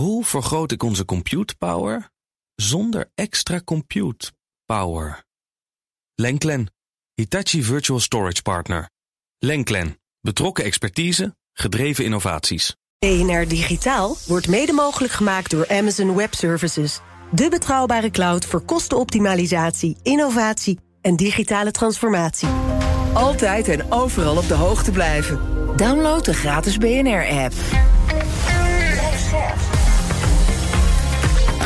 Hoe vergroot ik onze compute power zonder extra compute power? Lenklen, Hitachi Virtual Storage Partner. Lenklen, betrokken expertise, gedreven innovaties. BNR Digitaal wordt mede mogelijk gemaakt door Amazon Web Services. De betrouwbare cloud voor kostenoptimalisatie, innovatie en digitale transformatie. Altijd en overal op de hoogte blijven. Download de gratis BNR-app.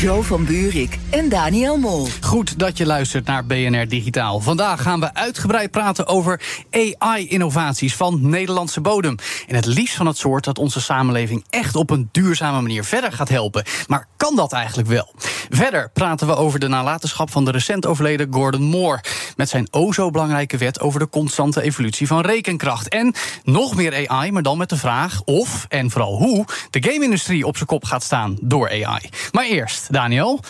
Joe van Buurik en Daniel Mol. Goed dat je luistert naar BNR Digitaal. Vandaag gaan we uitgebreid praten over AI-innovaties van Nederlandse bodem. En het liefst van het soort dat onze samenleving echt op een duurzame manier verder gaat helpen. Maar kan dat eigenlijk wel? Verder praten we over de nalatenschap van de recent overleden Gordon Moore. Met zijn o zo belangrijke wet over de constante evolutie van rekenkracht. En nog meer AI, maar dan met de vraag of en vooral hoe de game-industrie op zijn kop gaat staan door AI. Maar eerst. Daniel.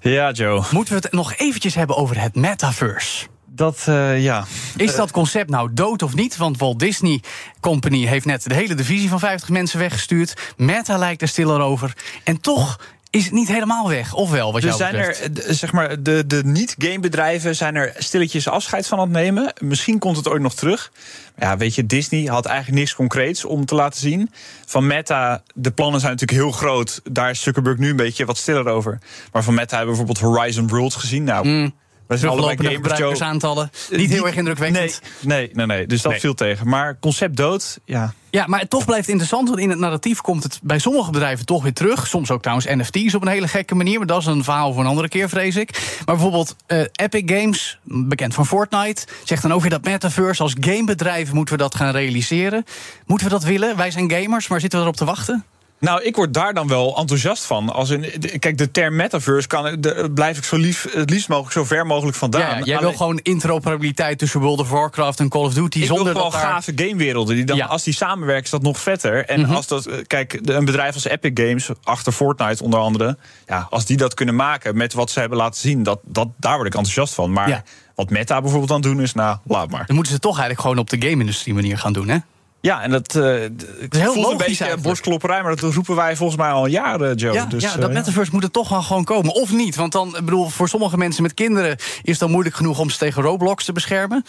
Ja, Joe. Moeten we het nog eventjes hebben over het metaverse? Dat, uh, ja. Is dat concept nou dood of niet? Want Walt Disney Company heeft net de hele divisie van 50 mensen weggestuurd. Meta lijkt er stiller over. En toch is het niet helemaal weg, of wel? Wat er zijn er, zeg maar, de, de niet-gamebedrijven zijn er stilletjes afscheid van aan het nemen. Misschien komt het ooit nog terug. Ja, weet je, Disney had eigenlijk niks concreets om te laten zien. Van Meta, de plannen zijn natuurlijk heel groot. Daar is Zuckerberg nu een beetje wat stiller over. Maar van Meta hebben we bijvoorbeeld Horizon Worlds gezien. Nou, mm. We zijn allebei gebruikersaantallen. Niet heel erg indrukwekkend. Nee, nee, nee, nee. dus dat viel tegen. Maar concept dood, ja. Ja, maar het toch blijft interessant, want in het narratief komt het bij sommige bedrijven toch weer terug. Soms ook trouwens NFT's op een hele gekke manier, maar dat is een verhaal voor een andere keer, vrees ik. Maar bijvoorbeeld uh, Epic Games, bekend van Fortnite, zegt dan ook weer dat metaverse als gamebedrijf moeten we dat gaan realiseren. Moeten we dat willen? Wij zijn gamers, maar zitten we erop te wachten? Nou, ik word daar dan wel enthousiast van. Als een, kijk, de term metaverse kan, de, blijf ik zo lief, het liefst mogelijk zo ver mogelijk vandaan. Ja, jij wil gewoon interoperabiliteit tussen World of Warcraft en Call of Duty. Ik zonder wil gewoon daar... gave gamewerelden. Die dan, ja. Als die samenwerken, is dat nog vetter. En mhm. als dat, eh, kijk, een bedrijf als Epic Games, achter Fortnite onder andere, ja, als die dat kunnen maken met wat ze hebben laten zien, dat, dat, daar word ik enthousiast van. Maar wat Meta bijvoorbeeld aan doen is, nou, laat maar. Dan moeten ze toch eigenlijk gewoon op de game-industrie manier gaan doen, hè? Ja, en dat, uh, is heel logisch een beetje borstklopperij, maar dat roepen wij volgens mij al jaren, Joe. Ja, dus, ja dat uh, metaverse moet er toch wel gewoon komen. Of niet, want dan, bedoel, voor sommige mensen met kinderen... is het dan moeilijk genoeg om ze tegen Roblox te beschermen.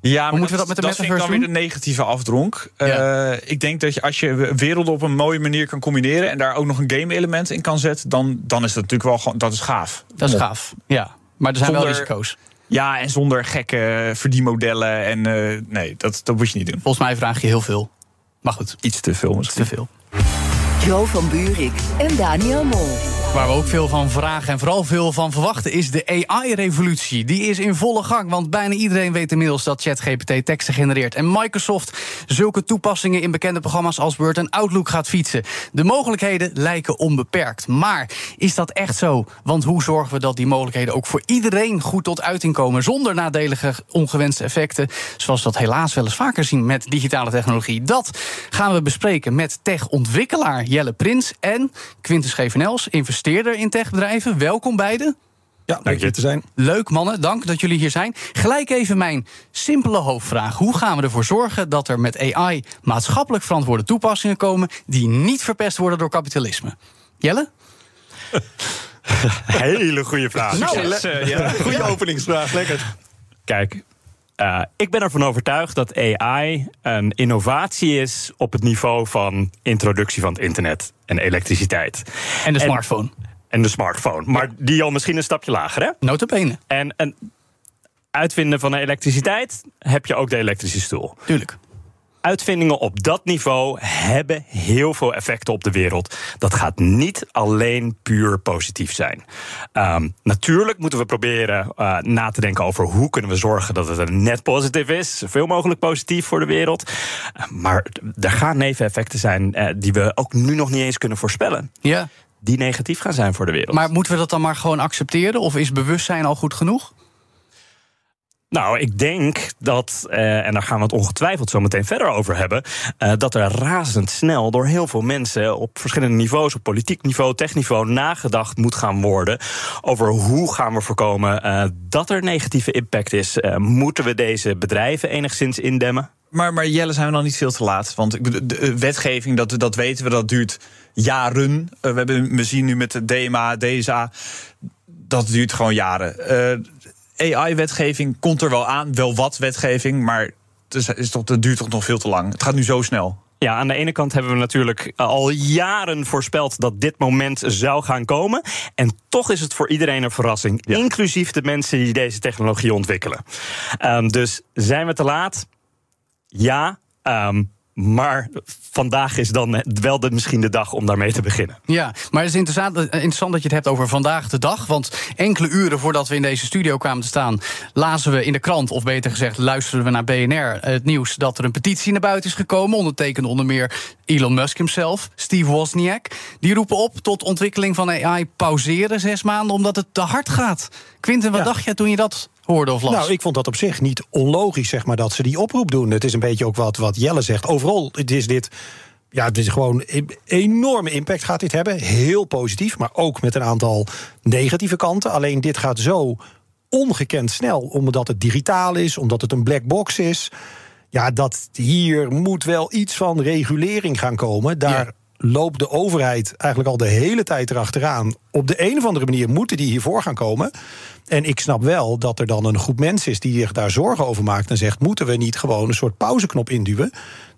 Ja, maar Hoe moeten we dat met de dat metaverse dan weer de negatieve afdronk. Ja. Uh, ik denk dat je als je werelden op een mooie manier kan combineren... en daar ook nog een game-element in kan zetten... dan, dan is dat natuurlijk wel gewoon, dat is gaaf. Dat is gaaf, ja. Maar er zijn Zonder, wel risico's. Ja, en zonder gekke verdienmodellen. En uh, nee, dat, dat moet je niet doen. Volgens mij vraag je heel veel. Maar goed. Iets te veel misschien. Te veel. Jo van Buurik en Daniel Mol. Waar we ook veel van vragen en vooral veel van verwachten is de AI-revolutie. Die is in volle gang, want bijna iedereen weet inmiddels dat ChatGPT teksten genereert. En Microsoft zulke toepassingen in bekende programma's als Word en Outlook gaat fietsen. De mogelijkheden lijken onbeperkt. Maar is dat echt zo? Want hoe zorgen we dat die mogelijkheden ook voor iedereen goed tot uiting komen... zonder nadelige ongewenste effecten, zoals we dat helaas wel eens vaker zien met digitale technologie? Dat gaan we bespreken met tech-ontwikkelaar Jelle Prins en Quintus Schevenels, investeerder investeerder in techbedrijven. Welkom beiden. Ja, leuk hier te zijn. Leuk mannen, dank dat jullie hier zijn. Gelijk even mijn simpele hoofdvraag. Hoe gaan we ervoor zorgen dat er met AI maatschappelijk verantwoorde toepassingen komen... die niet verpest worden door kapitalisme? Jelle? Hele goede vraag. Nou, uh, ja. Goede openingsvraag, lekker. Kijk, uh, ik ben ervan overtuigd dat AI een innovatie is op het niveau van introductie van het internet en elektriciteit. En de smartphone. En, de smartphone. Maar die al misschien een stapje lager, hè? Notabene. En, en uitvinden van de elektriciteit heb je ook de elektrische stoel. Tuurlijk uitvindingen op dat niveau hebben heel veel effecten op de wereld. Dat gaat niet alleen puur positief zijn. Um, natuurlijk moeten we proberen uh, na te denken over hoe kunnen we zorgen dat het een net positief is. Zoveel mogelijk positief voor de wereld. Uh, maar er gaan neveneffecten zijn uh, die we ook nu nog niet eens kunnen voorspellen. Ja. Die negatief gaan zijn voor de wereld. Maar moeten we dat dan maar gewoon accepteren? Of is bewustzijn al goed genoeg? Nou, ik denk dat, uh, en daar gaan we het ongetwijfeld zo meteen verder over hebben, uh, dat er razendsnel door heel veel mensen op verschillende niveaus, op politiek niveau, techniveau, nagedacht moet gaan worden over hoe gaan we voorkomen uh, dat er negatieve impact is. moeten we deze bedrijven enigszins indemmen? Maar, maar Jelle, zijn we dan niet veel te laat? Want de wetgeving, dat, dat weten we, dat duurt jaren. we, hebben, we zien nu met de DMA, DSA, dat duurt gewoon jaren. AI-wetgeving komt er wel aan, wel wat wetgeving, maar het, is toch, het duurt toch nog veel te lang. Het gaat nu zo snel. Ja, aan de ene kant hebben we natuurlijk al jaren voorspeld dat dit moment zou gaan komen. En toch is het voor iedereen een verrassing, inclusief de mensen die deze technologie ontwikkelen. Um, dus zijn we te laat? Ja. Um, maar vandaag is dan wel de, misschien de dag om daarmee te beginnen. Ja, maar het is interessant, interessant dat je het hebt over vandaag de dag. Want enkele uren voordat we in deze studio kwamen te staan, lazen we in de krant, of beter gezegd, luisterden we naar BNR het nieuws dat er een petitie naar buiten is gekomen. Ondertekend onder meer Elon Musk himself, Steve Wozniak. Die roepen op tot ontwikkeling van AI pauzeren zes maanden, omdat het te hard gaat. Quinten, wat dacht je toen je dat hoorde of las? Nou, ik vond dat op zich niet onlogisch, zeg maar, dat ze die oproep doen. Het is een beetje ook wat, wat Jelle zegt. Overal het is dit. Ja, het is gewoon een enorme impact gaat dit hebben. Heel positief, maar ook met een aantal negatieve kanten. Alleen dit gaat zo ongekend snel, omdat het digitaal is, omdat het een black box is. Ja, dat hier moet wel iets van regulering gaan komen. Daar loopt de overheid eigenlijk al de hele tijd erachteraan. Op de een of andere manier moeten die hiervoor gaan komen. En ik snap wel dat er dan een groep mensen is die zich daar zorgen over maakt en zegt: moeten we niet gewoon een soort pauzeknop induwen?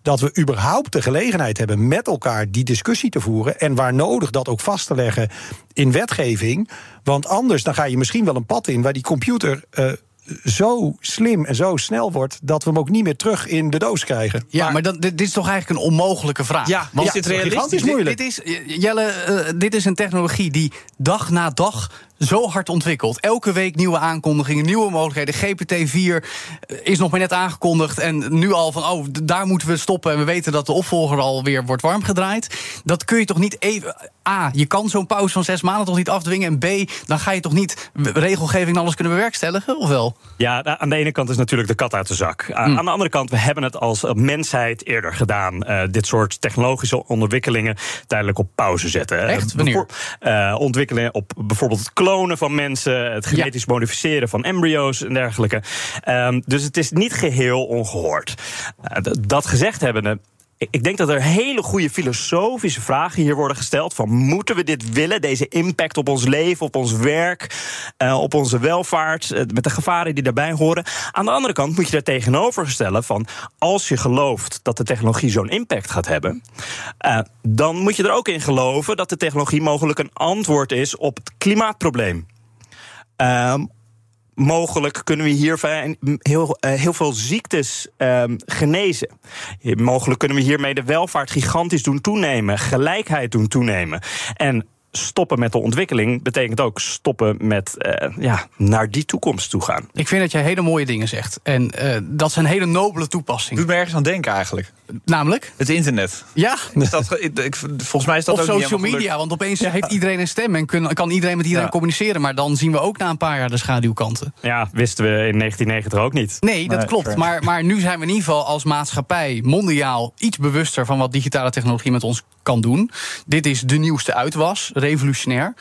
Dat we überhaupt de gelegenheid hebben met elkaar die discussie te voeren. En waar nodig dat ook vast te leggen in wetgeving. Want anders dan ga je misschien wel een pad in waar die computer. Uh, zo slim en zo snel wordt dat we hem ook niet meer terug in de doos krijgen. Ja, maar, maar dan, dit is toch eigenlijk een onmogelijke vraag. Ja, want is het realistisch? moeilijk. Dit, dit, is, Jelle, uh, dit is een technologie die dag na dag zo hard ontwikkeld. Elke week nieuwe aankondigingen, nieuwe mogelijkheden. GPT-4 is nog maar net aangekondigd. En nu al van, oh, daar moeten we stoppen. En we weten dat de opvolger alweer wordt warm gedraaid. Dat kun je toch niet even... A, je kan zo'n pauze van zes maanden toch niet afdwingen. En B, dan ga je toch niet regelgeving en alles kunnen bewerkstelligen, of wel? Ja, aan de ene kant is natuurlijk de kat uit de zak. Mm. Aan de andere kant, we hebben het als mensheid eerder gedaan. Uh, dit soort technologische ontwikkelingen tijdelijk op pauze zetten. Echt? Wanneer? Uh, ontwikkelingen op bijvoorbeeld het klonen van mensen, het genetisch modificeren van embryo's en dergelijke. Um, dus het is niet geheel ongehoord. Uh, dat gezegd hebbende ik denk dat er hele goede filosofische vragen hier worden gesteld. Van moeten we dit willen? Deze impact op ons leven, op ons werk, uh, op onze welvaart, uh, met de gevaren die daarbij horen. Aan de andere kant moet je daar tegenover stellen van als je gelooft dat de technologie zo'n impact gaat hebben, uh, dan moet je er ook in geloven dat de technologie mogelijk een antwoord is op het klimaatprobleem. Um, mogelijk kunnen we hier heel, uh, heel veel ziektes um, genezen. Mogelijk kunnen we hiermee de welvaart gigantisch doen toenemen, gelijkheid doen toenemen. En stoppen met de ontwikkeling betekent ook stoppen met uh, ja, naar die toekomst toe gaan. Ik vind dat jij hele mooie dingen zegt. En uh, dat zijn hele nobele toepassingen. Doet me ergens aan denken eigenlijk. Namelijk? Het internet. Ja. Is dat, ik, volgens mij is dat of ook social media, want opeens ja. heeft iedereen een stem en kun, kan iedereen met iedereen ja. communiceren. Maar dan zien we ook na een paar jaar de schaduwkanten. Ja, wisten we in 1990 ook niet. Nee, dat nee, klopt. Maar, maar nu zijn we in ieder geval als maatschappij mondiaal iets bewuster van wat digitale technologie met ons kan doen. Dit is de nieuwste uitwas, revolutionair.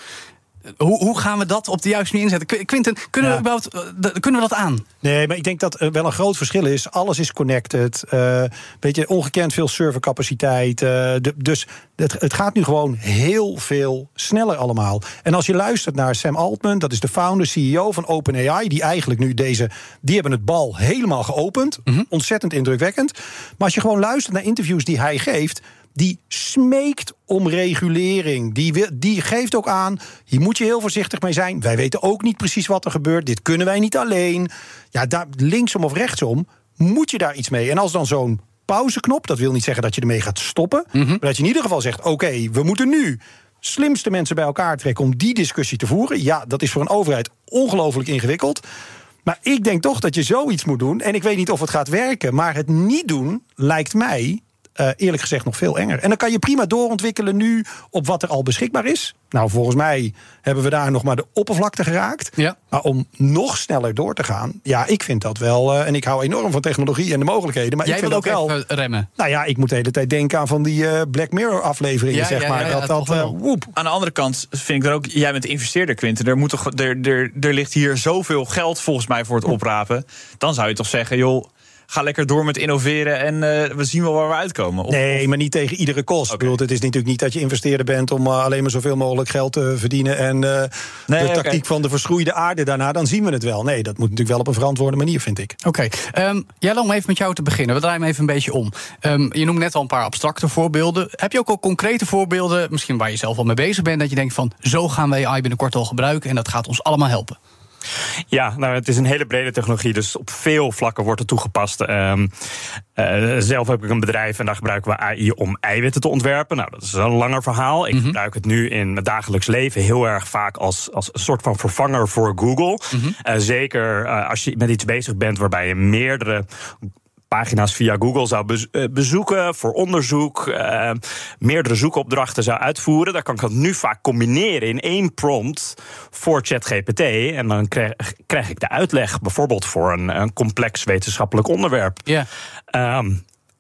Hoe, hoe, gaan we dat op de juiste manier inzetten? Quinten, kunnen, ja. we, überhaupt, kunnen we dat aan? Nee, maar ik denk dat er wel een groot verschil is. Alles is connected. Uh, weet je, ongekend veel servercapaciteit. Uh, de, dus het, het, gaat nu gewoon heel veel sneller allemaal. En als je luistert naar Sam Altman, dat is de founder, CEO van OpenAI, die eigenlijk nu deze. Die hebben het bal helemaal geopend. Mm -hmm. Ontzettend indrukwekkend. Maar als je gewoon luistert naar interviews die hij geeft die smeekt om regulering. Die, die geeft ook aan, hier moet je heel voorzichtig mee zijn. Wij weten ook niet precies wat er gebeurt. Dit kunnen wij niet alleen. Ja, daar, linksom of rechtsom moet je daar iets mee. En als dan zo'n pauzeknop, dat wil niet zeggen dat je ermee gaat stoppen. Mm -hmm. Maar dat je in ieder geval zegt, oké, okay, we moeten nu slimste mensen bij elkaar trekken om die discussie te voeren. Ja, dat is voor een overheid ongelooflijk ingewikkeld. Maar ik denk toch dat je zoiets moet doen. En ik weet niet of het gaat werken. Maar het niet doen lijkt mij eh, eerlijk gezegd nog veel enger. En dan kan je prima doorontwikkelen nu op wat er al beschikbaar is. Nou, volgens mij hebben we daar nog maar de oppervlakte geraakt. Ja. Maar om nog sneller door te gaan, ja, ik vind dat wel. eh, en ik hou enorm van technologie en de mogelijkheden. Maar Jij ik vind ook ook wel. remmen. Nou ja, ik moet de hele tijd denken aan van die eh, Black Mirror afleveringen, Ja, zeg ja, maar. ja, ja, dat dat eh, woep. Aan de andere kant vind ik er ook, jij bent de investeerder, Quinten. Er, moet toch, er, er, er ligt hier zoveel geld volgens mij voor het oprapen. Dan zou je toch zeggen, joh, ga lekker door met innoveren en eh, we zien wel waar we uitkomen. Of- Nee, maar niet tegen iedere kost. Ik bedoel, het is natuurlijk niet dat je investeerder bent om eh, alleen maar zoveel mogelijk geld te verdienen. En eh, Nee, de tactiek van de verschroeide aarde daarna, dan zien we het wel. Nee, dat moet natuurlijk wel op een verantwoorde manier, vind ik. Oké, Ehm Jelle, om even met jou te beginnen. We draaien hem even een beetje om. Ehm, je noemt net al een paar abstracte voorbeelden. Heb je ook al concrete voorbeelden, misschien waar je zelf al mee bezig bent, dat je denkt van zo gaan we AI binnenkort al gebruiken en dat gaat ons allemaal helpen? Ja, nou, het is een hele brede technologie, dus op veel vlakken wordt het toegepast. Ehm, eh, zelf heb ik een bedrijf en daar gebruiken we AI om eiwitten te ontwerpen. Nou, dat is een langer verhaal. Ik gebruik het nu in mijn dagelijks leven heel erg vaak als, als een soort van vervanger voor Google. Eh, zeker eh, als je met iets bezig bent waarbij je meerdere pagina's via Google zou eh, bezoeken voor onderzoek, eh, meerdere zoekopdrachten zou uitvoeren. Dan kan ik dat nu vaak combineren in één prompt voor ChatGPT. En dan krijg, krijg ik de uitleg, bijvoorbeeld voor een, een complex wetenschappelijk onderwerp. Ja. Ehm,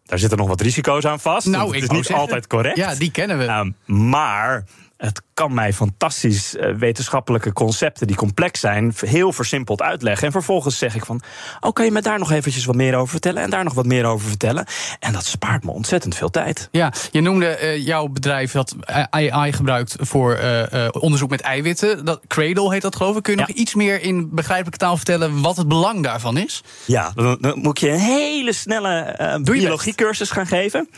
daar zitten nog wat risico's aan vast. Nou, het ik is niet zeggen. altijd correct. Ja, die kennen we. Ehm, maar het kan mij fantastisch eh, wetenschappelijke concepten die complex zijn, heel versimpeld uitleggen. En vervolgens zeg ik van, oh, kan je me daar nog eventjes wat meer over vertellen en daar nog wat meer over vertellen? En dat spaart me ontzettend veel tijd. Ja, je noemde eh, jouw bedrijf dat AI gebruikt voor eh, eh, onderzoek met eiwitten. Dat, Cradle heet dat geloof ik. Kun je Ja. nog iets meer in begrijpelijke taal vertellen wat het belang daarvan is? Ja, dan, dan moet je een hele snelle eh, biologiecursus gaan geven.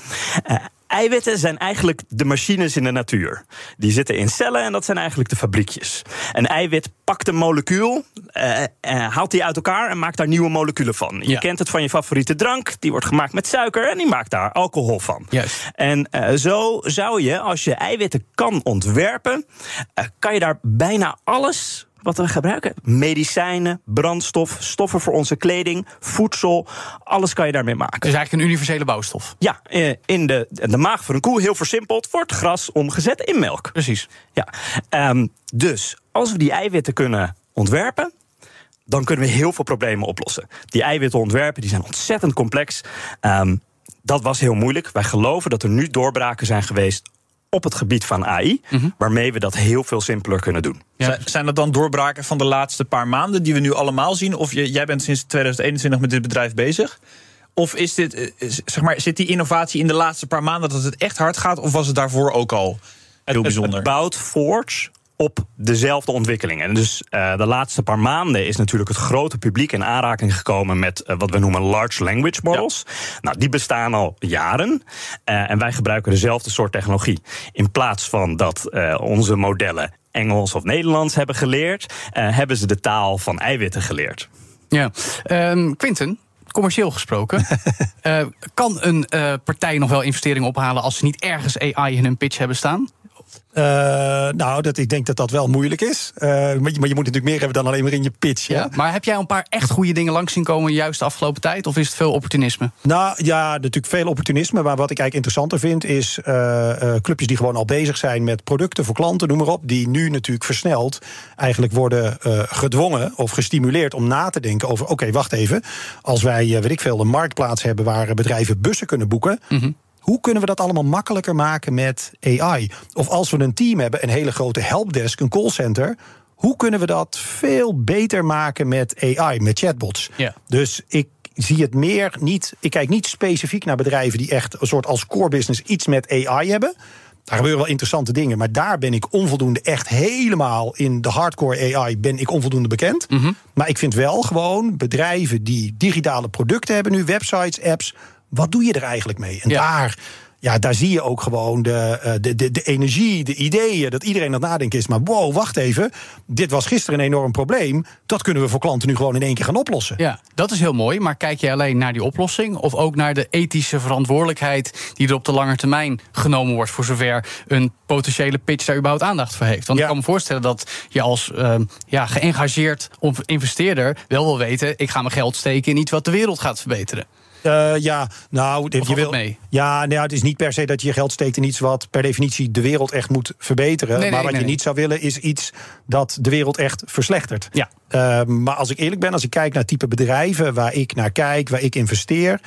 Eiwitten zijn eigenlijk de machines in de natuur. Die zitten in cellen en dat zijn eigenlijk de fabriekjes. Een eiwit pakt een molecuul, eh, eh, haalt die uit elkaar en maakt daar nieuwe moleculen van. Je Ja. kent het van je favoriete drank, die wordt gemaakt met suiker en die maakt daar alcohol van. Juist. En eh, zo zou je, als je eiwitten kan ontwerpen, eh, kan je daar bijna alles wat we gebruiken. Medicijnen, brandstof, stoffen voor onze kleding, voedsel, alles kan je daarmee maken. Dus eigenlijk een universele bouwstof. Ja, eh, in de, de maag van een koe, heel versimpeld, wordt gras omgezet in melk. Precies. Ja. Ehm, dus als we die eiwitten kunnen ontwerpen, dan kunnen we heel veel problemen oplossen. Die eiwitten ontwerpen die zijn ontzettend complex. Ehm, dat was heel moeilijk. Wij geloven dat er nu doorbraken zijn geweest op het gebied van AI, waarmee we dat heel veel simpeler kunnen doen. Ja. Zijn- Zijn dat dan doorbraken van de laatste paar maanden die we nu allemaal zien? Of je, jij bent sinds 2021 met dit bedrijf bezig? Of is dit, eh, is- zeg maar, zit die innovatie in de laatste paar maanden dat het echt hard gaat? Of was het daarvoor ook al heel Het- bijzonder? Het bouwt voort op dezelfde ontwikkelingen. En dus eh, de laatste paar maanden is natuurlijk het grote publiek in aanraking gekomen met eh, wat we noemen large language models. Nou, die bestaan al jaren. Eh, en wij gebruiken dezelfde soort technologie. In plaats van dat onze modellen Engels of Nederlands hebben geleerd, hebben ze de taal van eiwitten geleerd. Ja. Ehm, Quinten, commercieel gesproken. kan een partij nog wel investeringen ophalen als ze niet ergens AI in hun pitch hebben staan? Eh, nou, dat, ik denk dat dat wel moeilijk is. Eh, maar, je, maar je moet natuurlijk meer hebben dan alleen maar in je pitch. Ja. Maar heb jij een paar echt goede dingen langs zien komen juist de afgelopen tijd? Of is het veel opportunisme? Nou ja, natuurlijk veel opportunisme. Maar wat ik eigenlijk interessanter vind, is eh, clubjes die gewoon al bezig zijn met producten voor klanten, noem maar op. Die nu natuurlijk versneld eigenlijk worden gedwongen of gestimuleerd om na te denken over: oké, wacht even. Als wij, weet ik veel, een marktplaats hebben waar bedrijven bussen kunnen boeken. Hoe kunnen we dat allemaal makkelijker maken met AI? Of als we een team hebben, een hele grote helpdesk, een callcenter. Hoe kunnen we dat veel beter maken met AI, met chatbots? Ja. Dus ik zie het meer niet. Ik kijk niet specifiek naar bedrijven die echt een soort als core business iets met AI hebben. Daar gebeuren wel interessante dingen, maar daar ben ik onvoldoende echt helemaal in de hardcore AI ben ik onvoldoende bekend. Maar ik vind wel gewoon bedrijven die digitale producten hebben nu, websites, apps. Wat doe je er eigenlijk mee? En Ja. daar, ja, daar zie je ook gewoon de, eh, de, de, de energie, de ideeën, dat iedereen aan het nadenken is. Maar wow, wacht even, dit was gisteren een enorm probleem. Dat kunnen we voor klanten nu gewoon in één keer gaan oplossen. Ja, dat is heel mooi. Maar kijk je alleen naar die oplossing of ook naar de ethische verantwoordelijkheid die er op de lange termijn genomen wordt voor zover een potentiële pitch daar überhaupt aandacht voor heeft? Want Ja. ik kan me voorstellen dat je als ehm, ja, geëngageerd investeerder wel wil weten: ik ga mijn geld steken in iets wat de wereld gaat verbeteren. Uh, ja, nou, je wil. Mee? Ja, nou, het is niet per se dat je je geld steekt in iets wat per definitie de wereld echt moet verbeteren. Nee, nee, maar wat nee, je niet zou willen is iets dat de wereld echt verslechtert. Ja. Uh, maar als ik eerlijk ben, als ik kijk naar type bedrijven waar ik naar kijk, waar ik investeer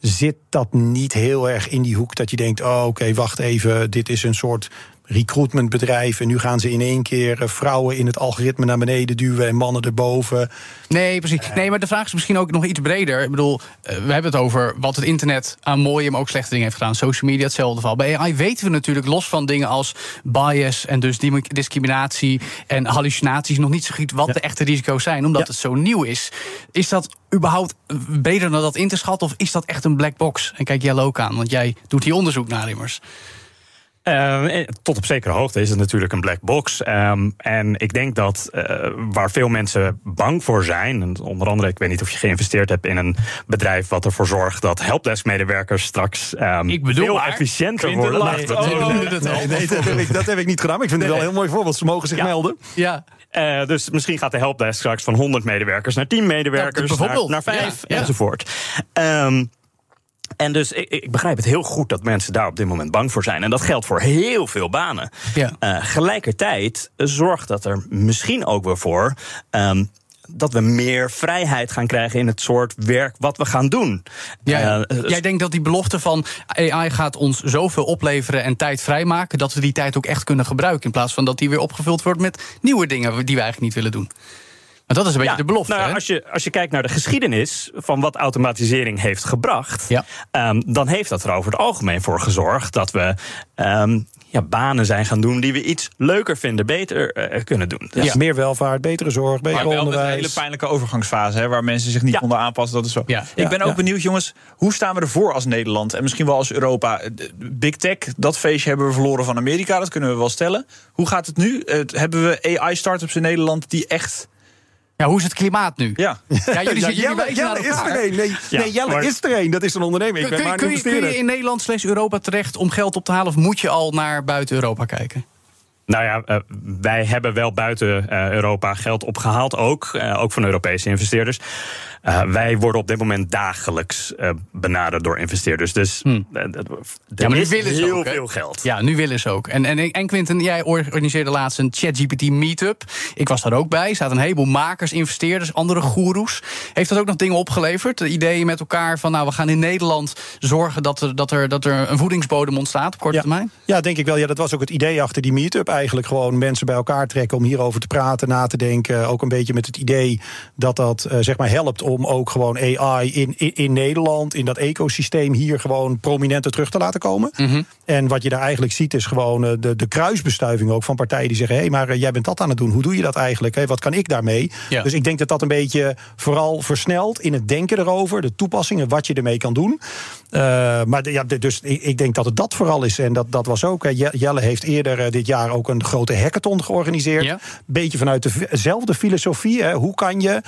zit dat niet heel erg in die hoek dat je denkt: oh, oké, wacht even, dit is een soort recruitmentbedrijf. En nu gaan ze in één keer eh, vrouwen in het algoritme naar beneden duwen en mannen erboven. Nee, precies. Nee, maar de vraag is misschien ook nog iets breder. Ik bedoel, eh, we hebben het over wat het internet aan mooie, maar ook slechte dingen heeft gedaan. Social media, hetzelfde geval. Bij AI weten we natuurlijk los van dingen als bias en dus discriminatie en hallucinaties nog niet zo goed wat de echte risico's zijn, omdat het zo nieuw is. Is dat überhaupt breder dan dat in te schatten of is dat echt een black box? En kijk jij ook aan, want jij doet hier onderzoek naar immers. Uh, tot op zekere hoogte is het natuurlijk een black box. Um, en ik denk dat uh, waar veel mensen bang voor zijn, en onder andere, ik weet niet of je geïnvesteerd hebt in een bedrijf wat ervoor zorgt dat helpdesk-medewerkers straks um, ik bedoel veel maar, efficiënter worden. Nee, oh, nee, nee, nee, dat, heb ik, dat heb ik niet gedaan. Maar ik vind het wel een heel mooi voorbeeld. Ze mogen zich ja. melden. Ja. Uh, dus misschien gaat de helpdesk straks van 100 medewerkers naar 10 medewerkers, ja, naar, naar 5 ja, enzovoort. Um, en dus ik, ik, begrijp het heel goed dat mensen daar op dit moment bang voor zijn. En dat geldt voor heel veel banen. Ja. Uh, gelijkertijd zorgt dat er misschien ook weer voor. Um, dat we meer vrijheid gaan krijgen in het soort werk wat we gaan doen. Ja, uh, Jij denkt dat die belofte van AI gaat ons zoveel opleveren en tijd vrijmaken, dat we die tijd ook echt kunnen gebruiken. In plaats van dat die weer opgevuld wordt met nieuwe dingen die we eigenlijk niet willen doen. Maar dat is een beetje ja, de belofte. Nou, hè? als, je, als je kijkt naar de geschiedenis van wat automatisering heeft gebracht, ja. um, dan heeft dat er over het algemeen voor gezorgd dat we. Um, ja, banen zijn gaan doen die we iets leuker vinden, beter uh, kunnen doen. Dus ja. Meer welvaart, betere zorg, beter maar wel onderwijs. Met een hele pijnlijke overgangsfase, hè, waar mensen zich niet ja. konden aanpassen. Dat is zo. Ja. Ik ben ook benieuwd, jongens, hoe staan we ervoor als Nederland en misschien wel als Europa? Big Tech, dat feestje hebben we verloren van Amerika, dat kunnen we wel stellen. Hoe gaat het nu? Uh, hebben we AI-startups in Nederland die echt ja, hoe is het klimaat nu? Ja, ja jullie ja, Jelle, Jelle is er een. Nee, ja, nee Jelle maar... is er een. Dat is een ondernemer. Ik ben kun, maar kun, een je, kun je in Nederland slash Europa terecht om geld op te halen... of moet je al naar buiten Europa kijken? Nou ja, uh, wij hebben wel buiten uh, Europa geld opgehaald, ook, uh, ook van Europese investeerders. wij worden op dit moment dagelijks benaderd door investeerders. Dus hmm. ja, maar is nu willen ze heel ook, veel geld. Ja, nu willen ze ook. En, en, en Quinten, jij organiseerde laatst een ChatGPT meetup. Ik was daar ook bij. Er zaten een heleboel makers, investeerders, andere goeroes. Heeft dat ook nog dingen opgeleverd? De ideeën met elkaar van, nou, we gaan in Nederland zorgen dat er, dat er, dat er een voedingsbodem ontstaat op korte ja. termijn? Ja, denk ik wel. Ja, dat was ook het idee achter die meetup eigenlijk gewoon mensen bij elkaar trekken om hierover te praten, na te denken. Ook een beetje met het idee dat dat uh, zeg maar helpt om ook gewoon AI in, in, in, Nederland, in dat ecosysteem hier gewoon prominenter terug te laten komen. Mm -hmm. En wat je daar eigenlijk ziet is gewoon uh, de, de kruisbestuiving ook van partijen die zeggen: hé, hey, maar uh, jij bent dat aan het doen. Hoe doe je dat eigenlijk? Hey, wat kan ik daarmee? Ja. Dus ik denk dat dat een beetje vooral versnelt in het denken erover, de toepassingen, wat je ermee kan doen. maar ja, dus ik, ik, denk dat het dat vooral is. En dat, dat was ook. Jelle heeft eerder dit jaar ook een grote hackathon georganiseerd. Ja. Beetje vanuit dezelfde filosofie. Hè. Hoe kan je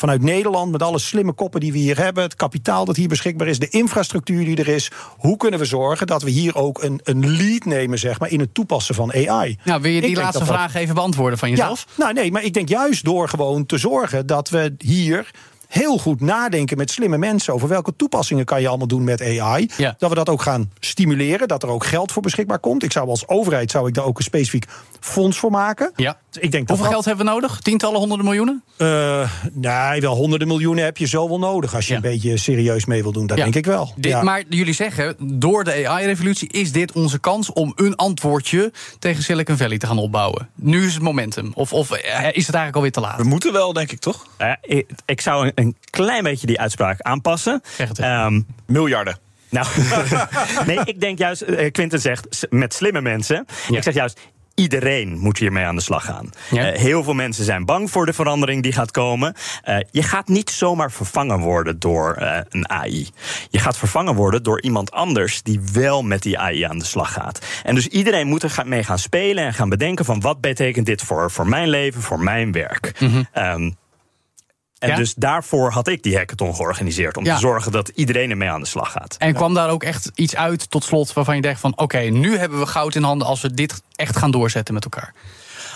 vanuit Nederland, met alle slimme koppen die we hier hebben, het kapitaal dat hier beschikbaar is, de infrastructuur die er is, hoe kunnen we zorgen dat we hier ook een, een lead nemen, zeg maar, in het toepassen van AI? Nou, wil je die laatste dat- vraag even beantwoorden van jezelf? Ja, nou nee, maar ik denk juist door gewoon te zorgen dat we hier heel goed nadenken met slimme mensen over welke toepassingen kan je allemaal doen met AI. Ja. Dat we dat ook gaan stimuleren, dat er ook geld voor beschikbaar komt. Ik zou als overheid zou ik daar ook een specifiek fonds voor maken. Ja. Ik denk dat Hoeveel dat- geld hebben we nodig? Tientallen, honderden miljoenen? eh, nee, wel honderden miljoenen heb je zo wel nodig als je Ja. een beetje serieus mee wil doen. Dat Ja. denk ik wel. Dit- Ja. Maar jullie zeggen, door de AI-revolutie is dit onze kans om een antwoordje tegen Silicon Valley te gaan opbouwen. Nu is het momentum. Of, of eh, is het eigenlijk alweer te laat? We moeten wel, denk ik, toch? Uh, ik, ik zou een, een klein beetje die uitspraak aanpassen. Zeg het even. Ehm, Miljarden. nou, nee, ik denk juist, uh, Quinten zegt met slimme mensen. Ja. Ik zeg juist. Iedereen moet hiermee aan de slag gaan. Ja. Eh, heel veel mensen zijn bang voor de verandering die gaat komen. Eh, je gaat niet zomaar vervangen worden door eh, een AI. Je gaat vervangen worden door iemand anders die wel met die AI aan de slag gaat. En dus iedereen moet er mee gaan spelen en gaan bedenken van wat betekent dit voor, voor mijn leven, voor mijn werk. Ehm, en Ja? dus daarvoor had ik die hackathon georganiseerd. Om Ja. te zorgen dat iedereen ermee aan de slag gaat. En kwam daar ook echt iets uit tot slot waarvan je denkt van... oké, nu hebben we goud in handen als we dit echt gaan doorzetten met elkaar.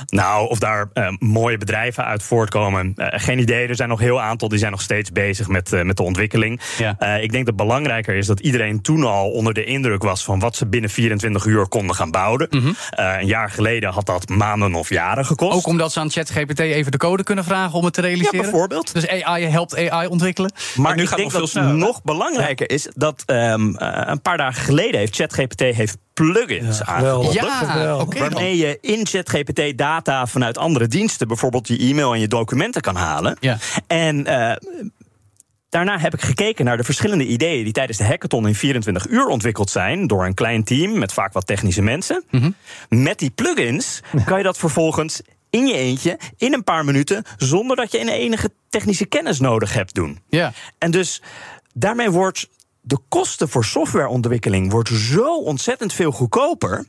Nou, of daar uh, mooie bedrijven uit voortkomen, uh, geen idee. Er zijn nog heel aantal die zijn nog steeds bezig met, uh, met de ontwikkeling. Ja. ik denk dat het belangrijker is dat iedereen toen al onder de indruk was van wat ze binnen 24 uur konden gaan bouwen. Mm -hmm. een jaar geleden had dat maanden of jaren gekost. Ook omdat ze aan ChatGPT even de code kunnen vragen om het te realiseren. Ja, bijvoorbeeld. Dus AI helpt AI ontwikkelen. Maar, maar nu ik gaat denk dat het nog belangrijker is dat um, een paar dagen geleden heeft ChatGPT heeft plugins ja, aangekondigd. Ja, okay. waarmee je in ChatGPT data vanuit andere diensten, bijvoorbeeld je e-mail en je documenten kan halen. Ja. En uh, Daarna heb ik gekeken naar de verschillende ideeën die tijdens de hackathon in 24 uur ontwikkeld zijn door een klein team met vaak wat technische mensen. Mm -hmm. Met die plugins kan je dat vervolgens in je eentje, in een paar minuten, zonder dat je een enige technische kennis nodig hebt doen. Ja. En dus daarmee wordt de kosten voor softwareontwikkeling wordt zo ontzettend veel goedkoper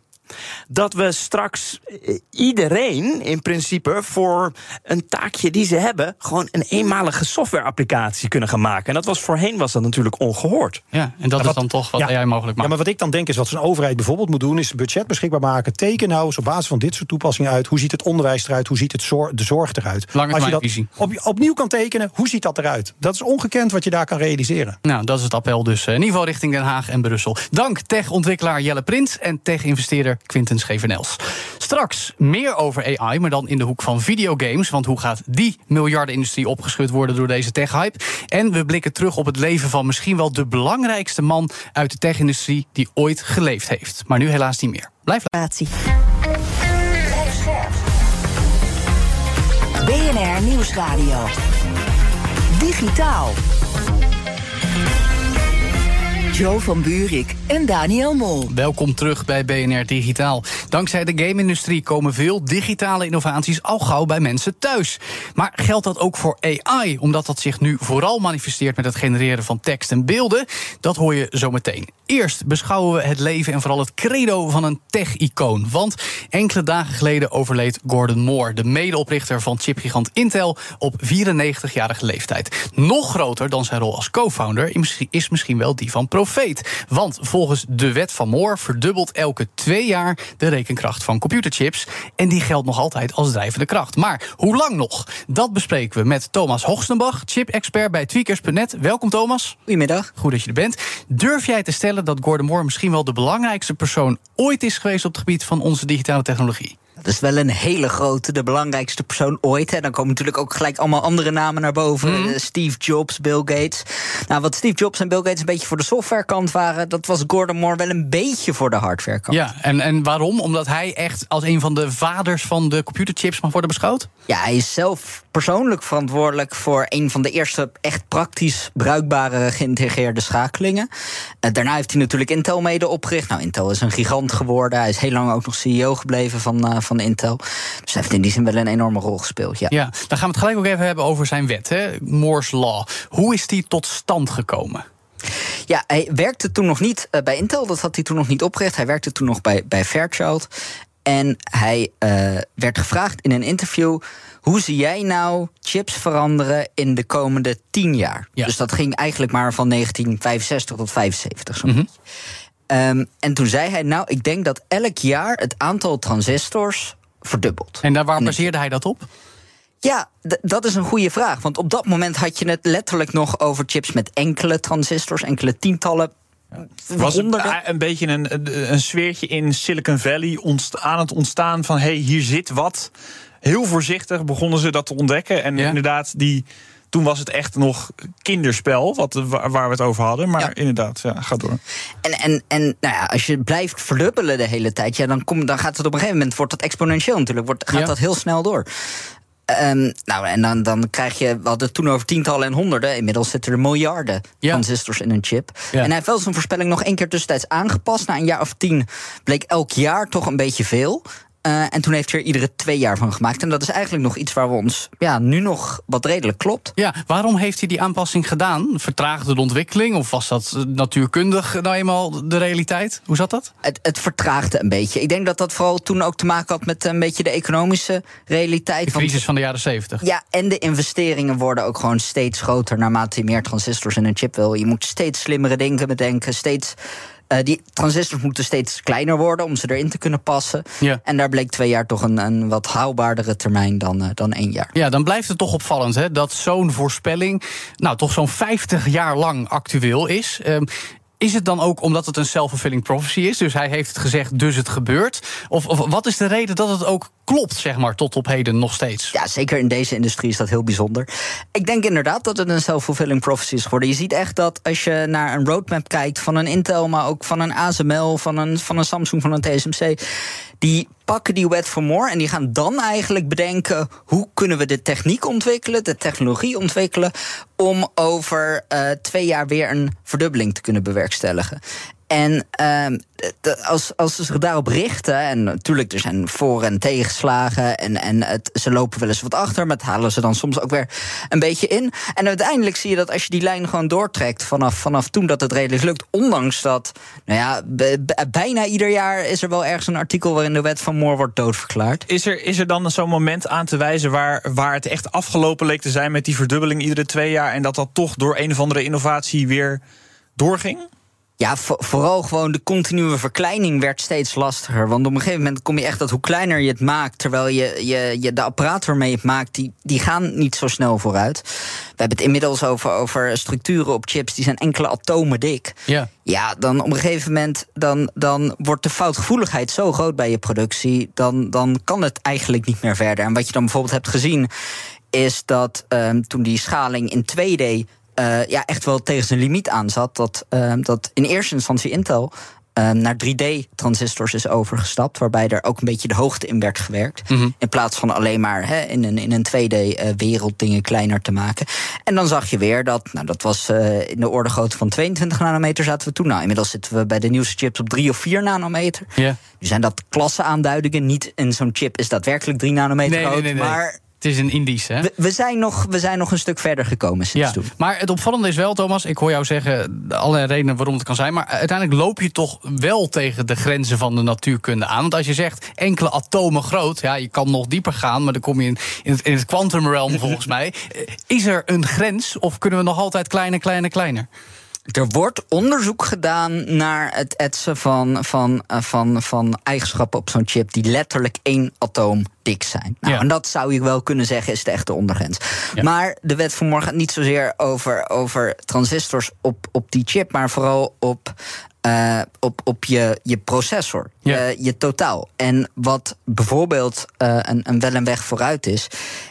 dat we straks eh, iedereen in principe voor een taakje die ze hebben, gewoon een eenmalige softwareapplicatie kunnen gaan maken. En dat was voorheen was dat natuurlijk ongehoord. Ja, en dat is dan toch wat jij mogelijk maakt. Ja, maar wat ik dan denk is wat zo'n overheid bijvoorbeeld moet doen, is budget beschikbaar maken. Teken nou eens op basis van dit soort toepassingen uit. Hoe ziet het onderwijs eruit? Hoe ziet het de zorg eruit? Als je dat op, opnieuw kan tekenen, hoe ziet dat eruit? Dat is ongekend wat je daar kan realiseren. Nou, dat is het appel dus. Uh, niveau richting Den Haag en Brussel. Dank tech-ontwikkelaar Jelle Prins en tech-investeerder Quinten Schevenels. Straks meer over AI, maar dan in de hoek van videogames. Want hoe gaat die miljardenindustrie opgeschud worden door deze tech-hype? En we blikken terug op het leven van misschien wel de belangrijkste man uit de tech-industrie die ooit geleefd heeft. Maar nu helaas niet meer. Blijf laten. BNR Nieuwsradio. Digitaal. Joe van Buurik en Daniel Mol. Welkom terug bij BNR Digitaal. Dankzij de game-industrie komen veel digitale innovaties al gauw bij mensen thuis. Maar geldt dat ook voor AI, omdat dat zich nu vooral manifesteert met het genereren van tekst en beelden? Dat hoor je zo meteen. Eerst beschouwen we het leven en vooral het credo van een tech-icoon. Want enkele dagen geleden overleed Gordon Moore, de medeoprichter van chipgigant Intel, op 94-jarige leeftijd. Nog groter dan zijn rol als co-founder is misschien wel die van profeet. Want volgens de wet van Moore verdubbelt elke twee jaar de rekenkracht van computerchips. En die geldt nog altijd als drijvende kracht. Maar hoe lang nog? Dat bespreken we met Thomas Hoogstenbach, chip-expert bij Tweakers.net. Welkom Thomas. Goedemiddag. Goed dat je er bent. Durf jij te dat Gordon Moore misschien wel de belangrijkste persoon ooit is geweest op het gebied van onze digitale technologie? Dat is wel een hele grote, de belangrijkste persoon ooit. En dan komen natuurlijk ook gelijk allemaal andere namen naar boven. Mhm. Steve Jobs, Bill Gates. Nou, wat Steve Jobs en Bill Gates een beetje voor de softwarekant waren, dat was Gordon Moore wel een beetje voor de hardwarekant. Ja, en, en waarom? Omdat hij echt als een van de vaders van de computerchips mag worden beschouwd? Ja, hij is zelf persoonlijk verantwoordelijk voor een van de eerste echt praktisch bruikbare geïntegreerde schakelingen. Uh, daarna heeft hij natuurlijk Intel mede opgericht. Nou, Intel is een gigant geworden. Hij is heel lang ook nog CEO gebleven van, uh, van Intel. Dus hij heeft in die zin wel een enorme rol gespeeld. Ja. ja, dan gaan we het gelijk ook even hebben over zijn wet, hè? Moore's Law. Hoe is die tot stand gekomen? Ja, hij werkte toen nog niet uh, bij Intel, dat had hij toen nog niet opgericht. Hij werkte toen nog bij, bij Fairchild. En hij uh, werd gevraagd in een interview: hoe zie jij nou chips veranderen in de komende tien jaar? Ja. Dus dat ging eigenlijk maar van 1965 tot 75. Mm -hmm. Um, en toen zei hij: Nou, ik denk dat elk jaar het aantal transistors verdubbelt. En daar waar baseerde hij dat op? Ja, dat is een goede vraag. Want op dat moment had je het letterlijk nog over chips met enkele transistors, enkele tientallen was het een beetje een, een sfeertje in Silicon Valley aan het ontstaan van hey, hier zit wat. Heel voorzichtig begonnen ze dat te ontdekken. En inderdaad, die, toen was het echt nog kinderspel, wat, waar we het over hadden. Maar inderdaad, ja, ga door. En, en, en nou ja, als je blijft verdubbelen de hele tijd, ja, dan, kom, dan gaat het op een gegeven moment wordt dat exponentieel natuurlijk. Wordt, gaat dat heel snel door. Um, nou, en dan, dan krijg je, we hadden het toen over tientallen en honderden. Inmiddels zitten er miljarden ja. transistors in een chip. En hij heeft wel zijn voorspelling nog één keer tussentijds aangepast. Na een jaar of tien bleek elk jaar toch een beetje veel. Uh, en toen heeft hij er iedere twee jaar van gemaakt. En dat is eigenlijk nog iets waar we ons ja, nu nog wat redelijk klopt. Ja, waarom heeft hij die aanpassing gedaan? Vertraagde de ontwikkeling? Of was dat natuurkundig nou eenmaal de realiteit? Hoe zat dat? Het, het vertraagde een beetje. Ik denk dat dat vooral toen ook te maken had met een beetje de economische realiteit. De crisis van de jaren zeventig. Ja, en de investeringen worden ook gewoon steeds groter naarmate je meer transistors in een chip wil. Je moet steeds slimmere dingen bedenken, steeds Uh, die transistors moeten steeds kleiner worden om ze erin te kunnen passen. Ja. En daar bleek twee jaar toch een, een wat haalbaardere termijn dan, uh, dan één jaar. Ja, dan blijft het toch opvallend hè, dat zo'n voorspelling nou toch zo'n 50 jaar lang actueel is. Um, is het dan ook omdat het een self-fulfilling prophecy is? Dus hij heeft het gezegd, dus het gebeurt? Of, of, wat is de reden dat het ook klopt, zeg maar, tot op heden nog steeds? Ja, zeker in deze industrie is dat heel bijzonder. Ik denk inderdaad dat het een self-fulfilling prophecy is geworden. Je ziet echt dat als je naar een roadmap kijkt van een Intel, maar ook van een ASML, van een, van een Samsung, van een TSMC, die pakken die wet for more en die gaan dan eigenlijk bedenken hoe kunnen we de techniek ontwikkelen, de technologie ontwikkelen, om over uh, twee jaar weer een verdubbeling te kunnen bewerkstelligen. En uh, als, als ze zich daarop richten, en natuurlijk er zijn voor- en tegenslagen, en, en het, ze lopen wel eens wat achter, maar het halen ze dan soms ook weer een beetje in. En uiteindelijk zie je dat als je die lijn gewoon doortrekt vanaf, vanaf toen dat het redelijk lukt, ondanks dat, nou ja, bijna ieder jaar is er wel ergens een artikel waarin de wet van Moore wordt doodverklaard. Is er, is er dan zo'n moment aan te wijzen waar, waar het echt afgelopen leek te zijn met die verdubbeling iedere twee jaar en dat dat toch door een of andere innovatie weer doorging? Ja, vooral gewoon de continue verkleining werd steeds lastiger. Want op een gegeven moment kom je echt dat hoe kleiner je het maakt, terwijl je, je, je de apparaat waarmee je het maakt, die, die gaan niet zo snel vooruit. We hebben het inmiddels over, over structuren op chips die zijn enkele atomen dik. Ja. Ja, dan op een gegeven moment dan, dan wordt de foutgevoeligheid zo groot bij je productie, dan, dan kan het eigenlijk niet meer verder. En wat je dan bijvoorbeeld hebt gezien, is dat um, toen die schaling in 2D uh, ja, echt wel tegen zijn limiet aan zat. Dat, uh, dat in eerste instantie Intel uh, naar 3D-transistors is overgestapt. Waarbij er ook een beetje de hoogte in werd gewerkt. Mm -hmm. In plaats van alleen maar hè, in een, in een 2D-wereld dingen kleiner te maken. En dan zag je weer dat, nou, dat was in de orde grootte van 22 nanometer zaten we toen. Nou, inmiddels zitten we bij de nieuwste chips op 3 of 4 nanometer. Yeah. Nu zijn dat klasseaanduidingen. Niet in zo'n chip is daadwerkelijk 3 nanometer nee, groot. Nee, nee, maar het is een Indisch, hè? We, we, zijn nog, we zijn nog een stuk verder gekomen sinds ja, toen. Maar het opvallende is wel, Thomas, ik hoor jou zeggen allerlei redenen waarom het kan zijn. Maar uiteindelijk loop je toch wel tegen de grenzen van de natuurkunde aan. Want als je zegt enkele atomen groot, ja, je kan nog dieper gaan, maar dan kom je in, in het, in het quantum realm volgens mij. Is er een grens of kunnen we nog altijd kleiner, kleiner, kleiner? Er wordt onderzoek gedaan naar het etsen van, van, van, van eigenschappen op zo'n chip die letterlijk één atoom dik zijn. Nou, Ja. En dat zou je wel kunnen zeggen is de echte ondergrens. Ja. Maar de wet van morgen gaat niet zozeer over, over transistors op, op die chip, maar vooral op. eh, op, op je, je processor, Ja. je, je totaal. En wat bijvoorbeeld eh, een, een wel een weg vooruit is,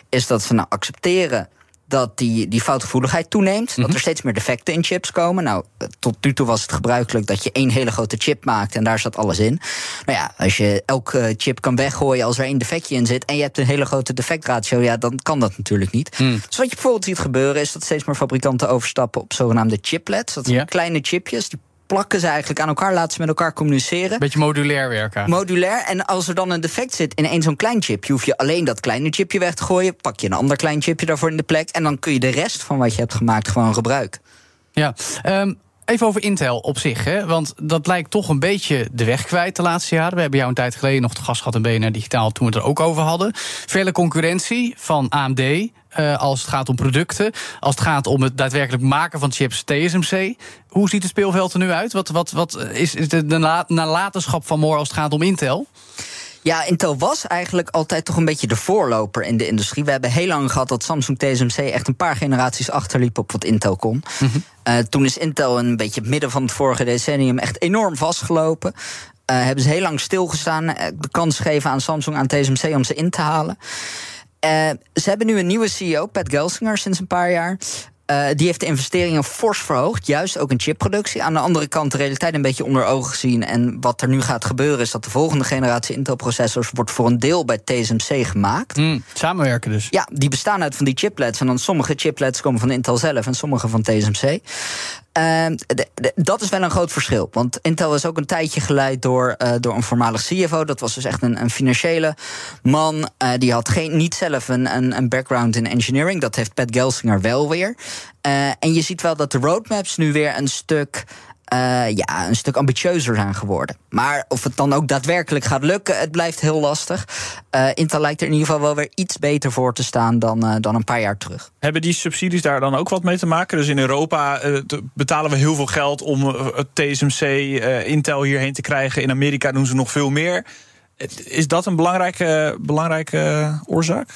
is dat ze nou accepteren dat die, die foutgevoeligheid toeneemt. Dat er steeds meer defecten in chips komen. Nou, tot nu toe was het gebruikelijk dat je één hele grote chip maakt en daar zat alles in. Nou ja, als je elke chip kan weggooien als er één defectje in zit en je hebt een hele grote defectratio, ja, dan kan dat natuurlijk niet. Hmm. Dus wat je bijvoorbeeld ziet gebeuren is dat steeds meer fabrikanten overstappen op zogenaamde chiplets. Dat zijn kleine chipjes, die plakken ze eigenlijk aan elkaar, laten ze met elkaar communiceren. Beetje modulair werken. Modulair. En als er dan een defect zit in één zo'n klein chipje, hoef je alleen dat kleine chipje weg te gooien. Pak je een ander klein chipje daarvoor in de plek. En dan kun je de rest van wat je hebt gemaakt gewoon gebruiken. Ja, ehm, even over Intel op zich. Hè? Want dat lijkt toch een beetje de weg kwijt de laatste jaren. We hebben jou een tijd geleden nog te gast gehad in BNR Digitaal... toen we het er ook over hadden. Vele concurrentie van AMD eh, als het gaat om producten. Als het gaat om het daadwerkelijk maken van chips TSMC. Hoe ziet het speelveld er nu uit? Wat, wat, wat is is de nala- nalatenschap van Moore als het gaat om Intel? Ja, Intel was eigenlijk altijd toch een beetje de voorloper in de industrie. We hebben heel lang gehad dat Samsung TSMC echt een paar generaties achterliep op wat Intel kon. Eh, toen is Intel een beetje het midden van het vorige decennium echt enorm vastgelopen. Eh, hebben ze heel lang stilgestaan, de kans gegeven aan Samsung, aan TSMC om ze in te halen. Eh, ze hebben nu een nieuwe CEO, Pat Gelsinger, sinds een paar jaar. Eh, die heeft de investeringen fors verhoogd, juist ook in chipproductie. Aan de andere kant de realiteit een beetje onder ogen gezien. En wat er nu gaat gebeuren is dat de volgende generatie Intel-processors... wordt voor een deel bij TSMC gemaakt. Hm, samenwerken dus. Ja, die bestaan uit van die chiplets. En dan sommige chiplets komen van Intel zelf en sommige van TSMC. Ehm, dat is wel een groot verschil. Want Intel is ook een tijdje geleid door, eh, door een voormalig CFO. Dat was dus echt een, een financiële man. Eh, die had geen, niet zelf een, een, een background in engineering. Dat heeft Pat Gelsinger wel weer. Eh, en je ziet wel dat de roadmaps nu weer een stuk. Uh, ja, een stuk ambitieuzer zijn geworden. Maar of het dan ook daadwerkelijk gaat lukken, het blijft heel lastig. Uh, Intel lijkt er in ieder geval wel weer iets beter voor te staan dan, uh, dan een paar jaar terug. Hebben die subsidies daar dan ook wat mee te maken? Dus in Europa betalen we heel veel geld om het TSMC, Intel hierheen te krijgen. In Amerika doen ze nog veel meer. Is dat een belangrijke, belangrijke oorzaak?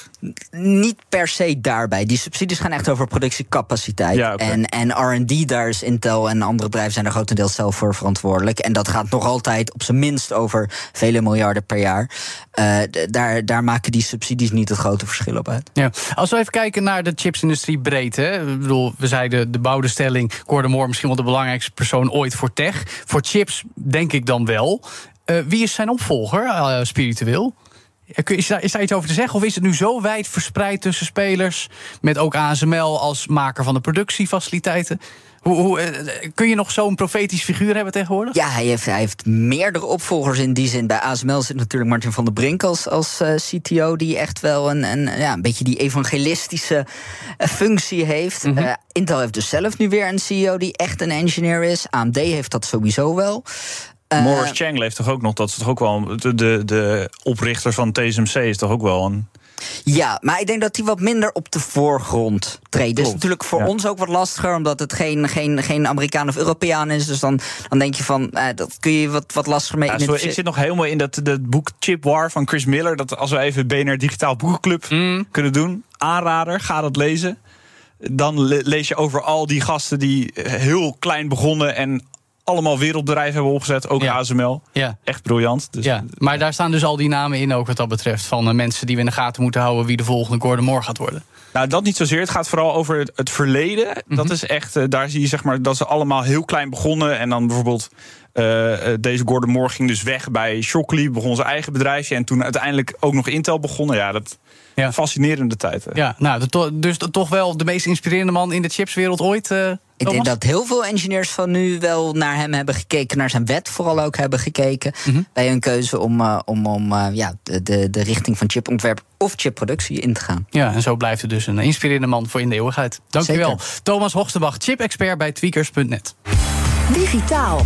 Niet per se daarbij. Die subsidies gaan echt over productiecapaciteit. Ja, okay. En, en RD, daar is Intel en andere bedrijven zijn er grotendeels zelf voor verantwoordelijk. En dat gaat nog altijd op zijn minst over vele miljarden per jaar. Uh, daar, daar maken die subsidies niet het grote verschil op uit. Ja. Als we even kijken naar de chipsindustrie breed. Hè. Ik bedoel, we zeiden de bouwde stelling. Gordon Moore misschien wel de belangrijkste persoon ooit voor tech. Voor chips denk ik dan wel. Uh, wie is zijn opvolger, uh, spiritueel? Is daar, is daar iets over te zeggen? Of is het nu zo wijd verspreid tussen spelers... met ook ASML als maker van de productiefaciliteiten? Hoe, hoe, kun je nog zo'n profetisch figuur hebben tegenwoordig? Ja, hij heeft, hij heeft, meerdere opvolgers in die zin. Bij ASML zit natuurlijk Martin van der Brink als, als uh, CTO... die echt wel een, een, ja, een beetje die evangelistische functie heeft. Mm -hmm. Intel heeft dus zelf nu weer een CEO die echt een engineer is. AMD heeft dat sowieso wel. Uh, Morris Chang leeft toch ook nog? Dat is toch ook wel. De, de, de oprichter van TSMC is toch ook wel een. Ja, maar ik denk dat die wat minder op de voorgrond treedt. Dus natuurlijk voor ja. ons ook wat lastiger, omdat het geen, geen, geen Amerikaan of Europeaan is. Dus dan, dan denk je van, eh, dat kun je wat, wat lastiger mee ja, sorry, Ik zit nog helemaal in dat, dat boek Chip War van Chris Miller. Dat als we even BNR Digitaal Boekenclub mm. kunnen doen, aanrader, ga dat lezen. Dan lees je over al die gasten die heel klein begonnen en allemaal wereldbedrijven hebben opgezet. Ook ja. ASML. Ja. Echt briljant. Dus, ja. Maar daar staan dus al die namen in ook wat dat betreft. Van mensen die we in de gaten moeten houden wie de volgende Gordon Moore gaat worden. Nou, dat niet zozeer. Het gaat vooral over het, het verleden. Mm -hmm. Dat is echt, uh, daar zie je zeg maar dat ze allemaal heel klein begonnen. En dan bijvoorbeeld uh, deze Gordon Moore ging dus weg bij Shockley, begon zijn eigen bedrijfje. En toen uiteindelijk ook nog Intel begonnen. Ja, dat ja. fascinerende tijd. Hè. Ja, nou, de, dus de, toch wel de meest inspirerende man in de chipswereld ooit. Uh, ik denk dat heel veel engineers van nu wel naar hem hebben gekeken, naar zijn wet vooral ook hebben gekeken. Mm -hmm. Bij hun keuze om, uh, om, om uh, ja, de, de, de richting van chipontwerp of chipproductie in te gaan. Ja, en zo blijft het dus een inspirerende man voor in de eeuwigheid. Dankjewel. Thomas Hoogstenbach, chip-expert bij tweakers.net. Digitaal.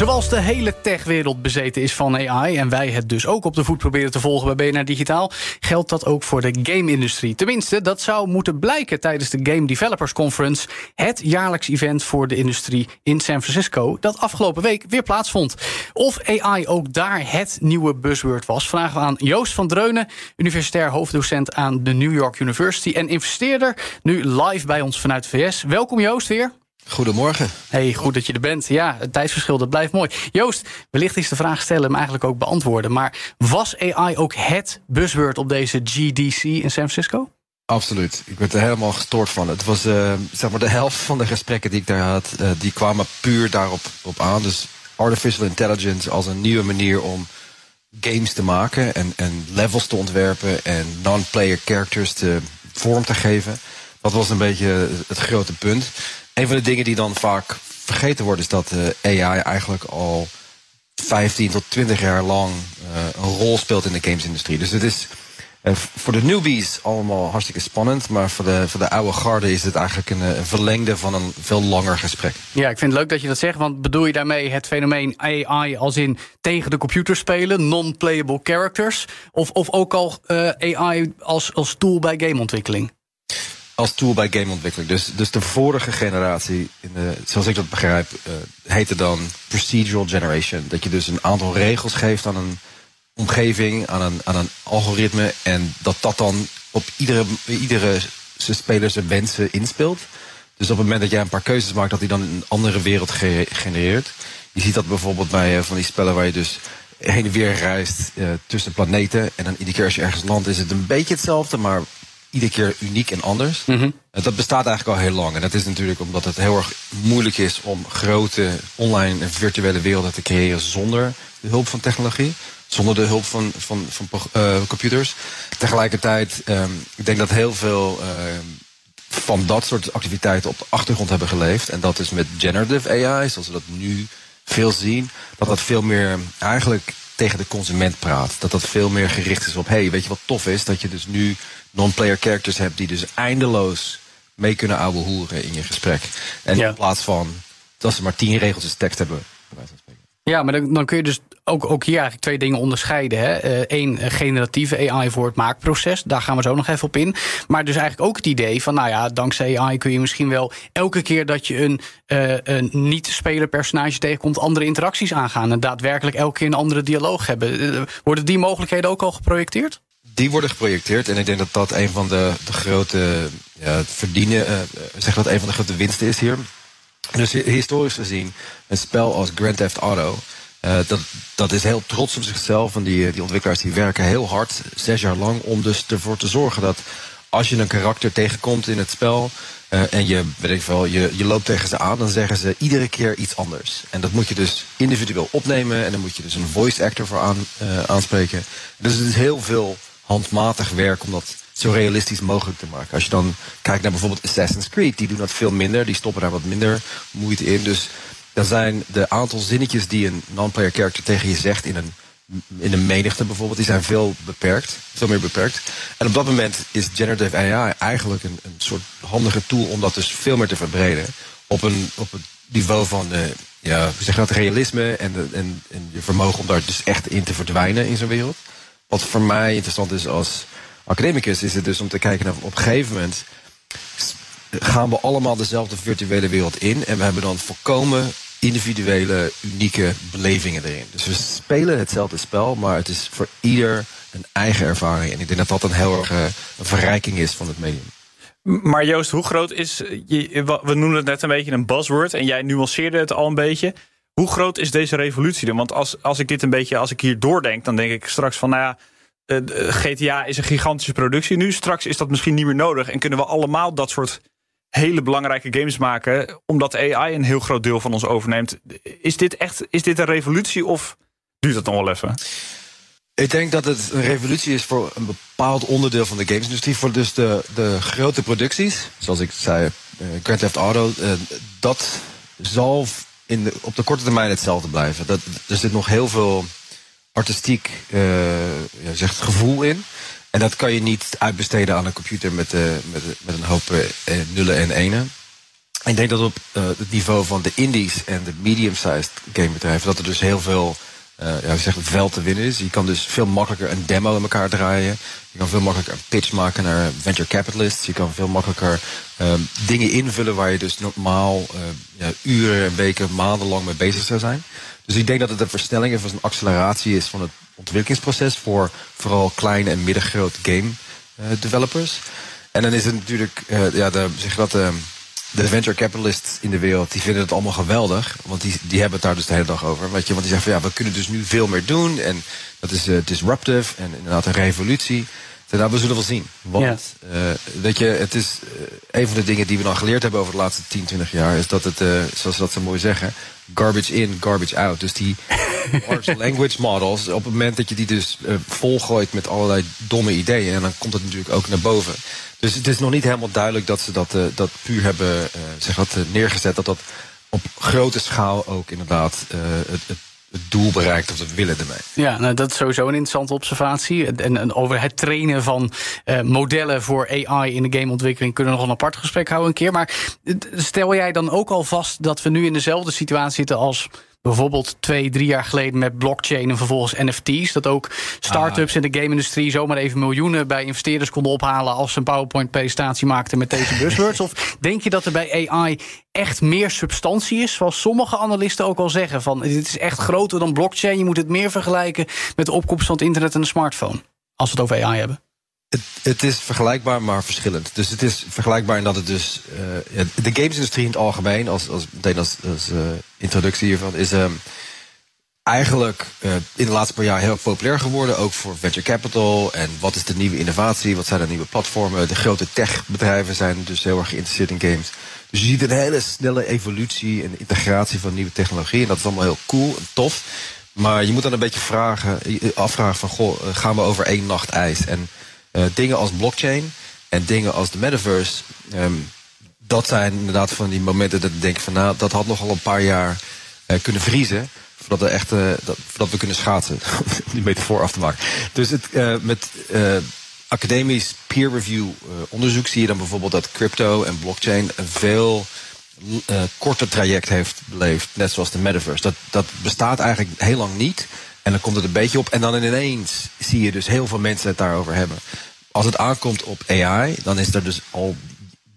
Zoals de hele techwereld bezeten is van AI en wij het dus ook op de voet proberen te volgen bij BNR Digitaal, geldt dat ook voor de game-industrie. Tenminste, dat zou moeten blijken tijdens de Game Developers Conference, het jaarlijks event voor de industrie in San Francisco, dat afgelopen week weer plaatsvond. Of AI ook daar het nieuwe buzzword was, vragen we aan Joost van Dreunen, universitair hoofddocent aan de New York University en investeerder, nu live bij ons vanuit de VS. Welkom Joost weer. Goedemorgen. Hey, goed dat je er bent. Ja, het tijdsverschil, dat blijft mooi. Joost, wellicht is de vraag stellen hem eigenlijk ook beantwoorden. Maar was AI ook het buzzword op deze GDC in San Francisco? Absoluut. Ik werd er helemaal gestoord van. Het was uh, zeg maar de helft van de gesprekken die ik daar had, uh, die kwamen puur daarop op aan. Dus artificial intelligence als een nieuwe manier om games te maken en, en levels te ontwerpen en non-player characters te vorm te geven. Dat was een beetje het grote punt een van de dingen die dan vaak vergeten wordt, is dat uh, AI eigenlijk al 15 tot 20 jaar lang uh, een rol speelt in de gamesindustrie. Dus het is uh, voor de newbies allemaal hartstikke spannend. Maar voor de, voor de oude garde is het eigenlijk een, een, verlengde van een veel langer gesprek. Ja, ik vind het leuk dat je dat zegt. Want bedoel je daarmee het fenomeen AI als in tegen de computer spelen, non-playable characters? Of, of ook al AI als, als tool bij gameontwikkeling? Als tool bij gameontwikkeling. Dus, dus de vorige generatie, in zoals ik dat begrijp, uh, heette dan procedural generation. Dat je dus een aantal regels geeft aan een omgeving, aan een, aan een algoritme. En dat dat dan op iedere, iedere speler zijn wensen inspeelt. Dus op het moment dat jij een paar keuzes maakt, dat hij dan een andere wereld ge genereert. Je ziet dat bijvoorbeeld bij uh, van die spellen waar je dus heen en weer reist uh, tussen planeten. En dan iedere keer als je ergens landt is het een beetje hetzelfde, maar iedere keer uniek en anders. Mm -hmm. Dat bestaat eigenlijk al heel lang. En dat is natuurlijk omdat het heel erg moeilijk is om grote online en virtuele werelden te creëren zonder de hulp van technologie. Zonder de hulp van, van, van uh, computers. Tegelijkertijd, um, ik denk dat heel veel uh, van dat soort activiteiten op de achtergrond hebben geleefd. En dat is met generative AI, zoals we dat nu veel zien. Dat dat veel meer eigenlijk tegen de consument praat. Dat dat veel meer gericht is op, hey, weet je wat tof is? Dat je dus nu non-player characters hebt die dus eindeloos mee kunnen ouwe hoeren in je gesprek. En in plaats van als ze maar tien regeltjes tekst hebben. Ja, maar dan, dan kun je dus ook, ook hier eigenlijk twee dingen onderscheiden. Hè. Eén, generatieve AI voor het maakproces. Daar gaan we zo nog even op in. Maar dus eigenlijk ook het idee van, nou ja, dankzij AI kun je misschien wel elke keer dat je een, eh, een niet-speler personage tegenkomt, andere interacties aangaan. En daadwerkelijk elke keer een andere dialoog hebben. Eh, Worden die mogelijkheden ook al geprojecteerd? Die worden geprojecteerd en ik denk dat dat een van de, de grote ja, verdienen, eh, zeg dat een van de grote winsten is hier. Dus hi- historisch gezien, een spel als Grand Theft Auto, eh, dat, dat is heel trots op zichzelf. En die, die ontwikkelaars die werken heel hard, zes jaar lang, om dus ervoor te zorgen dat als je een karakter tegenkomt in het spel. en je, weet ik veel, je, je loopt tegen ze aan, dan zeggen ze iedere keer iets anders. En dat moet je dus individueel opnemen. En dan moet je dus een voice actor voor aan, aanspreken. Dus het is heel veel handmatig werk om dat zo realistisch mogelijk te maken. Als je dan kijkt naar bijvoorbeeld Assassin's Creed, die doen dat veel minder. Die stoppen daar wat minder moeite in. Dus dan zijn de aantal zinnetjes die een non-player character tegen je zegt in een, in een menigte bijvoorbeeld, die zijn veel beperkt. Veel meer beperkt. En op dat moment is generative AI eigenlijk een, een soort handige tool om dat dus veel meer te verbreden. Op, een, op het niveau van eh, ja, zeg dat, realisme en, en, en je vermogen om daar dus echt in te verdwijnen in zo'n wereld. Wat voor mij interessant is als academicus, is het dus om te kijken naar op een gegeven moment gaan we allemaal dezelfde virtuele wereld in en we hebben dan volkomen individuele, unieke belevingen erin. Dus we spelen hetzelfde spel, maar het is voor ieder een eigen ervaring. En ik denk dat dat een heel erg eh, een verrijking is van het medium. Maar Joost, hoe groot is. eh, We noemen het net een beetje een buzzword. En jij nuanceerde het al een beetje. Hoe groot is deze revolutie dan? Want als, als ik dit een beetje. Als ik hier doordenk, dan denk ik straks van. Nou ja. eh, eh, GTA is een gigantische productie nu. Straks is dat misschien niet meer nodig. En kunnen we allemaal dat soort hele belangrijke games maken. Omdat AI een heel groot deel van ons overneemt. Is dit echt is dit een revolutie of duurt dat nog wel even? Ik denk dat het een revolutie is voor een bepaald onderdeel van de gamesindustrie. Voor dus de, de grote producties, zoals ik zei, eh, Grand Theft Auto. dat zal in op de korte termijn hetzelfde blijven. Dat, er zit nog heel veel artistiek eh, ja, zegt gevoel in. En dat kan je niet uitbesteden aan een computer met, eh, met, met een hoop eh, nullen en enen. Ik denk dat op het niveau van de indies en de medium-sized gamebedrijven... dat er dus heel veel eh ja, zeg, veld te winnen is. Je kan dus veel makkelijker een demo in elkaar draaien. Je kan veel makkelijker een pitch maken naar venture capitalists. Je kan veel makkelijker eh, dingen invullen waar je dus normaal eh, ja, uren, en weken, maandenlang mee bezig zou zijn. Dus ik denk dat het een versnelling of een acceleratie is van het ontwikkelingsproces... voor vooral kleine en middengrote game eh, developers. En dan is het natuurlijk, ja, de, zeg dat, de venture capitalists in de wereld, die vinden het allemaal geweldig. Want die, die hebben het daar dus de hele dag over. Weet je, want die zeggen van ja, we kunnen dus nu veel meer doen. En dat is eh, disruptive en inderdaad een revolutie. Nou, we zullen wel zien. Want eh, weet je, het is eh, een van de dingen die we dan geleerd hebben over de laatste 10, 20 jaar, is dat het, zoals ze dat zo mooi zeggen, garbage in, garbage out. Dus die large language models, op het moment dat je die dus eh, volgooit met allerlei domme ideeën, en dan komt het natuurlijk ook naar boven. Dus het is nog niet helemaal duidelijk dat ze dat, eh, dat puur hebben eh, zeg dat, neergezet, dat dat op grote schaal ook inderdaad het, het, het doel bereikt of het willen ermee. Ja, nou, dat is sowieso een interessante observatie. En, en over het trainen van eh, modellen voor AI in de gameontwikkeling kunnen we nog een apart gesprek houden een keer. Maar eh, stel jij dan ook al vast dat we nu in dezelfde situatie zitten als bijvoorbeeld twee, drie jaar geleden met blockchain en vervolgens NFT's. Dat ook start-ups in de game-industrie zomaar even miljoenen bij investeerders konden ophalen als ze een PowerPoint-presentatie maakten met deze buzzwords? of denk je dat er bij AI echt meer substantie is, zoals sommige analisten ook al zeggen? Van dit is echt groter dan blockchain. Je moet het meer vergelijken met de opkomst van het internet en de smartphone. Als we het over AI hebben. Het, het is vergelijkbaar, maar verschillend. Dus het is vergelijkbaar in dat het dus. ja, de gamesindustrie in het algemeen, als, als, als, als eh, introductie hiervan, is ehm, eigenlijk eh, in de laatste paar jaar heel populair geworden. Ook voor venture capital. En wat is de nieuwe innovatie? Wat zijn de nieuwe platformen? De grote techbedrijven zijn dus heel erg geïnteresseerd in games. Dus je ziet een hele snelle evolutie en integratie van nieuwe technologie. En dat is allemaal heel cool en tof. Maar je moet dan een beetje vragen, afvragen van, goh, gaan we over één nacht ijs? En uh, dingen als blockchain en dingen als de metaverse, um, dat zijn inderdaad van die momenten dat ik denk van, nou, dat had nogal een paar jaar uh, kunnen vriezen. Voordat we echt, uh, dat, voordat we kunnen schaatsen. Om die metafoor af te maken. Dus het, met academisch peer review onderzoek zie je dan bijvoorbeeld dat crypto en blockchain een veel uh, korte traject heeft beleefd, net zoals de metaverse. Dat, dat bestaat eigenlijk heel lang niet. En dan komt het een beetje op. En dan ineens zie je dus heel veel mensen het daarover hebben. Als het aankomt op AI, dan is er dus al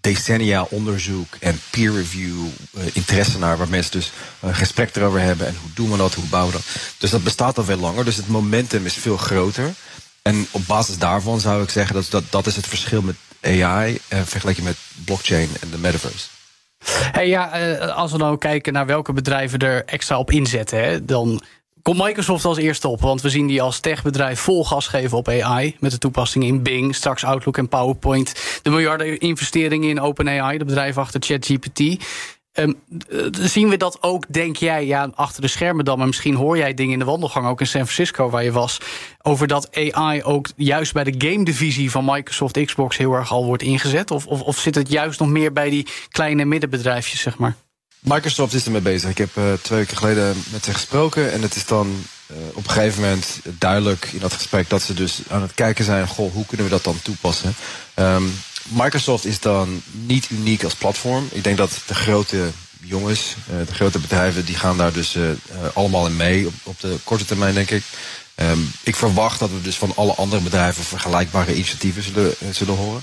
decennia onderzoek en peer review uh, interesse naar, waar mensen dus een gesprek erover hebben en hoe doen we dat, hoe bouwen we dat. Dus dat bestaat al veel langer, dus het momentum is veel groter. En op basis daarvan zou ik zeggen dat dat, dat is het verschil met AI uh, vergeleken met blockchain en de metaverse. Hey, ja, als we nou kijken naar welke bedrijven er extra op inzetten, hè, dan komt Microsoft als eerste op. Want we zien die als techbedrijf vol gas geven op AI. Met de toepassingen in Bing, straks Outlook en PowerPoint. De miljarden investeringen in OpenAI, de bedrijf achter ChatGPT. Um, zien we dat ook, denk jij, ja, achter de schermen dan, maar misschien hoor jij dingen in de wandelgang, ook in San Francisco waar je was, over dat AI ook juist bij de game divisie van Microsoft Xbox heel erg al wordt ingezet? Of, of, of zit het juist nog meer bij die kleine middenbedrijfjes, zeg maar? Microsoft is ermee bezig. Ik heb uh, twee weken geleden met ze gesproken. En het is dan uh, op een gegeven moment duidelijk in dat gesprek dat ze dus aan het kijken zijn: goh, hoe kunnen we dat dan toepassen? Um, Microsoft is dan niet uniek als platform. Ik denk dat de grote jongens, uh, de grote bedrijven, die gaan daar dus allemaal in mee op, de korte termijn, denk ik. Um, ik verwacht dat we dus van alle andere bedrijven vergelijkbare initiatieven zullen, zullen horen.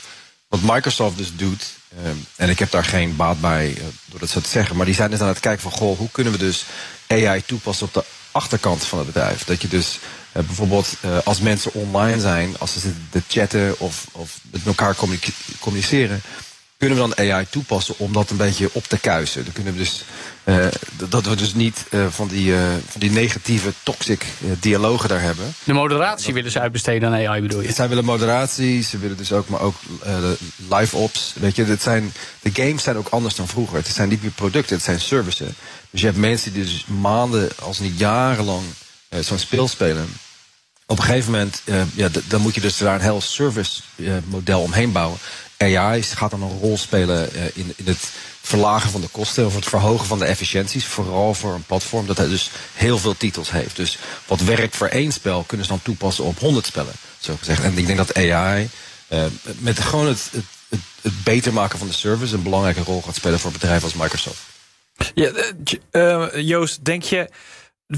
Wat Microsoft dus doet, um, en ik heb daar geen baat bij uh, door dat zo te zeggen, maar die zijn dus aan het kijken van goh, hoe kunnen we dus AI toepassen op de achterkant van het bedrijf. Dat je dus uh, bijvoorbeeld uh, als mensen online zijn, als ze zitten chatten of, of met elkaar communiceren, kunnen we dan AI toepassen om dat een beetje op te kuisen. Dan kunnen we dus, uh, dat we dus niet uh, van, die, uh, van die negatieve, toxic dialogen daar hebben. De moderatie dat, willen ze uitbesteden aan AI, bedoel je? Zij willen moderatie, ze willen dus ook, maar ook live ops. Weet je, dit zijn, de games zijn ook anders dan vroeger. Het zijn niet meer producten, het zijn services. Dus je hebt mensen die dus maanden, als niet jarenlang, zo'n speel spelen. Op een gegeven moment, ja, dan moet je dus daar een heel service model omheen bouwen. AI gaat dan een rol spelen in, in, het verlagen van de kosten of het verhogen van de efficiënties. Vooral voor een platform dat dus heel veel titels heeft. Dus wat werkt voor één spel kunnen ze dan toepassen op honderd spellen. Zo gezegd. En ik denk dat AI uh, met gewoon het, het, het, beter maken van de service een belangrijke rol gaat spelen voor bedrijven als Microsoft. Ja, uh, Joost, denk je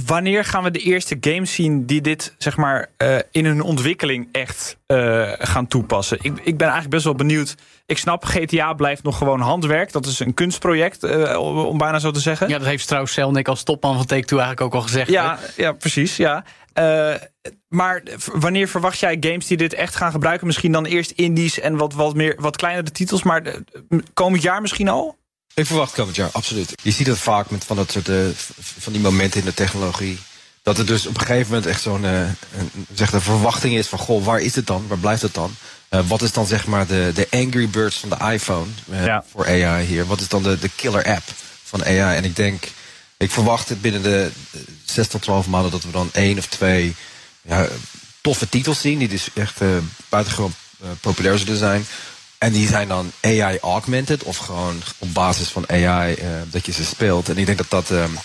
wanneer gaan we de eerste games zien die dit zeg maar uh, in hun ontwikkeling echt uh, gaan toepassen? Ik, ik ben eigenlijk best wel benieuwd. Ik snap, GTA blijft nog gewoon handwerk. Dat is een kunstproject, uh, om bijna zo te zeggen. Ja, dat heeft trouwens Selnik als topman van Take-Two eigenlijk ook al gezegd. Ja, ja precies. Ja. maar wanneer verwacht jij games die dit echt gaan gebruiken? Misschien dan eerst indies en wat, wat, meer, wat kleinere titels. Maar komend jaar misschien al? Ik verwacht komend jaar, absoluut. Je ziet het vaak met van dat soort uh, van die momenten in de technologie. Dat er dus op een gegeven moment echt zo'n uh, zeg verwachting is van goh, waar is het dan? Waar blijft het dan? Uh, wat is dan zeg maar de, de Angry Birds van de iPhone ja. voor AI hier? Wat is dan de, de killer app van AI? En ik denk, ik verwacht binnen de 6 tot 12 maanden dat we dan één of twee ja, toffe titels zien. Die dus echt buitengewoon populair zullen zijn. En die zijn dan AI augmented of gewoon op basis van AI uh, dat je ze speelt. En ik denk dat dat, um,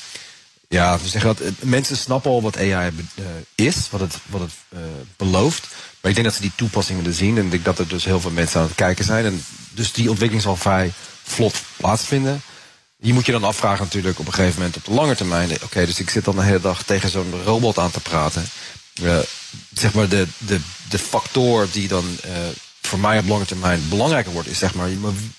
ja, we zeggen dat uh, mensen snappen al wat AI uh, is, wat het, wat het belooft. Maar ik denk dat ze die toepassing willen zien. En ik denk dat er dus heel veel mensen aan het kijken zijn. En dus die ontwikkeling zal vrij vlot plaatsvinden. Je moet je dan afvragen natuurlijk op een gegeven moment op de lange termijn. Oké, dus ik zit dan de hele dag tegen zo'n robot aan te praten. zeg maar de, de, de factor die dan voor mij op lange termijn belangrijker wordt, is zeg maar,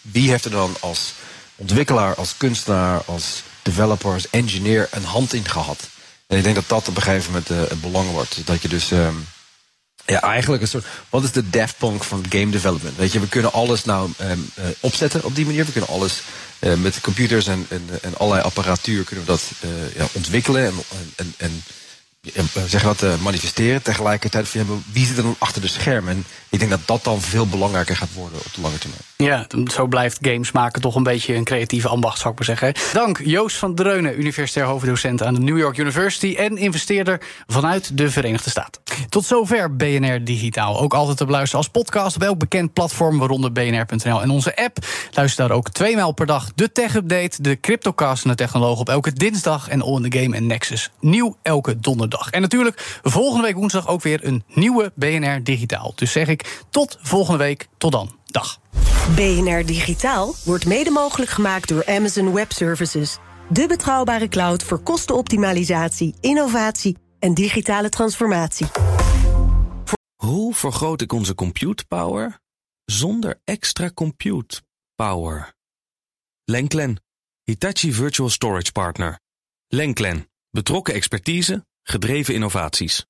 wie heeft er dan als ontwikkelaar, als kunstenaar, als developer, als engineer een hand in gehad? En ik denk dat dat op een gegeven moment uh, het belang wordt. Dat je dus um, ja, eigenlijk een soort. Wat is de Daft Punk van game development? Weet je, we kunnen alles nou um, uh, opzetten op die manier. We kunnen alles uh, met computers en, en, en allerlei apparatuur kunnen we dat ja, ontwikkelen en, en, en zeg dat, uh, manifesteren. Tegelijkertijd van wie zit er dan achter de schermen? En ik denk dat dat dan veel belangrijker gaat worden op de lange termijn. Ja, zo blijft games maken toch een beetje een creatieve ambacht, zou ik maar zeggen. Dank Joost van Dreunen, universitair hoofddocent aan de New York University en investeerder vanuit de Verenigde Staten. Tot zover BNR Digitaal. Ook altijd te beluisteren als podcast op elk bekend platform, waaronder bnr.nl en onze app. Luister daar ook tweemaal per dag de tech-update, de CryptoCast en de Technoloog op elke dinsdag en in the Game en Nexus. Nieuw elke donderdag. En natuurlijk volgende week woensdag ook weer een nieuwe BNR Digitaal. Dus zeg ik tot volgende week. Tot dan. Dag. BNR Digitaal wordt mede mogelijk gemaakt door Amazon Web Services. De betrouwbare cloud voor kostenoptimalisatie, innovatie en digitale transformatie. Hoe vergroot ik onze compute power zonder extra compute power? Lenklen, Hitachi Virtual Storage Partner. Lenklen, betrokken expertise, gedreven innovaties.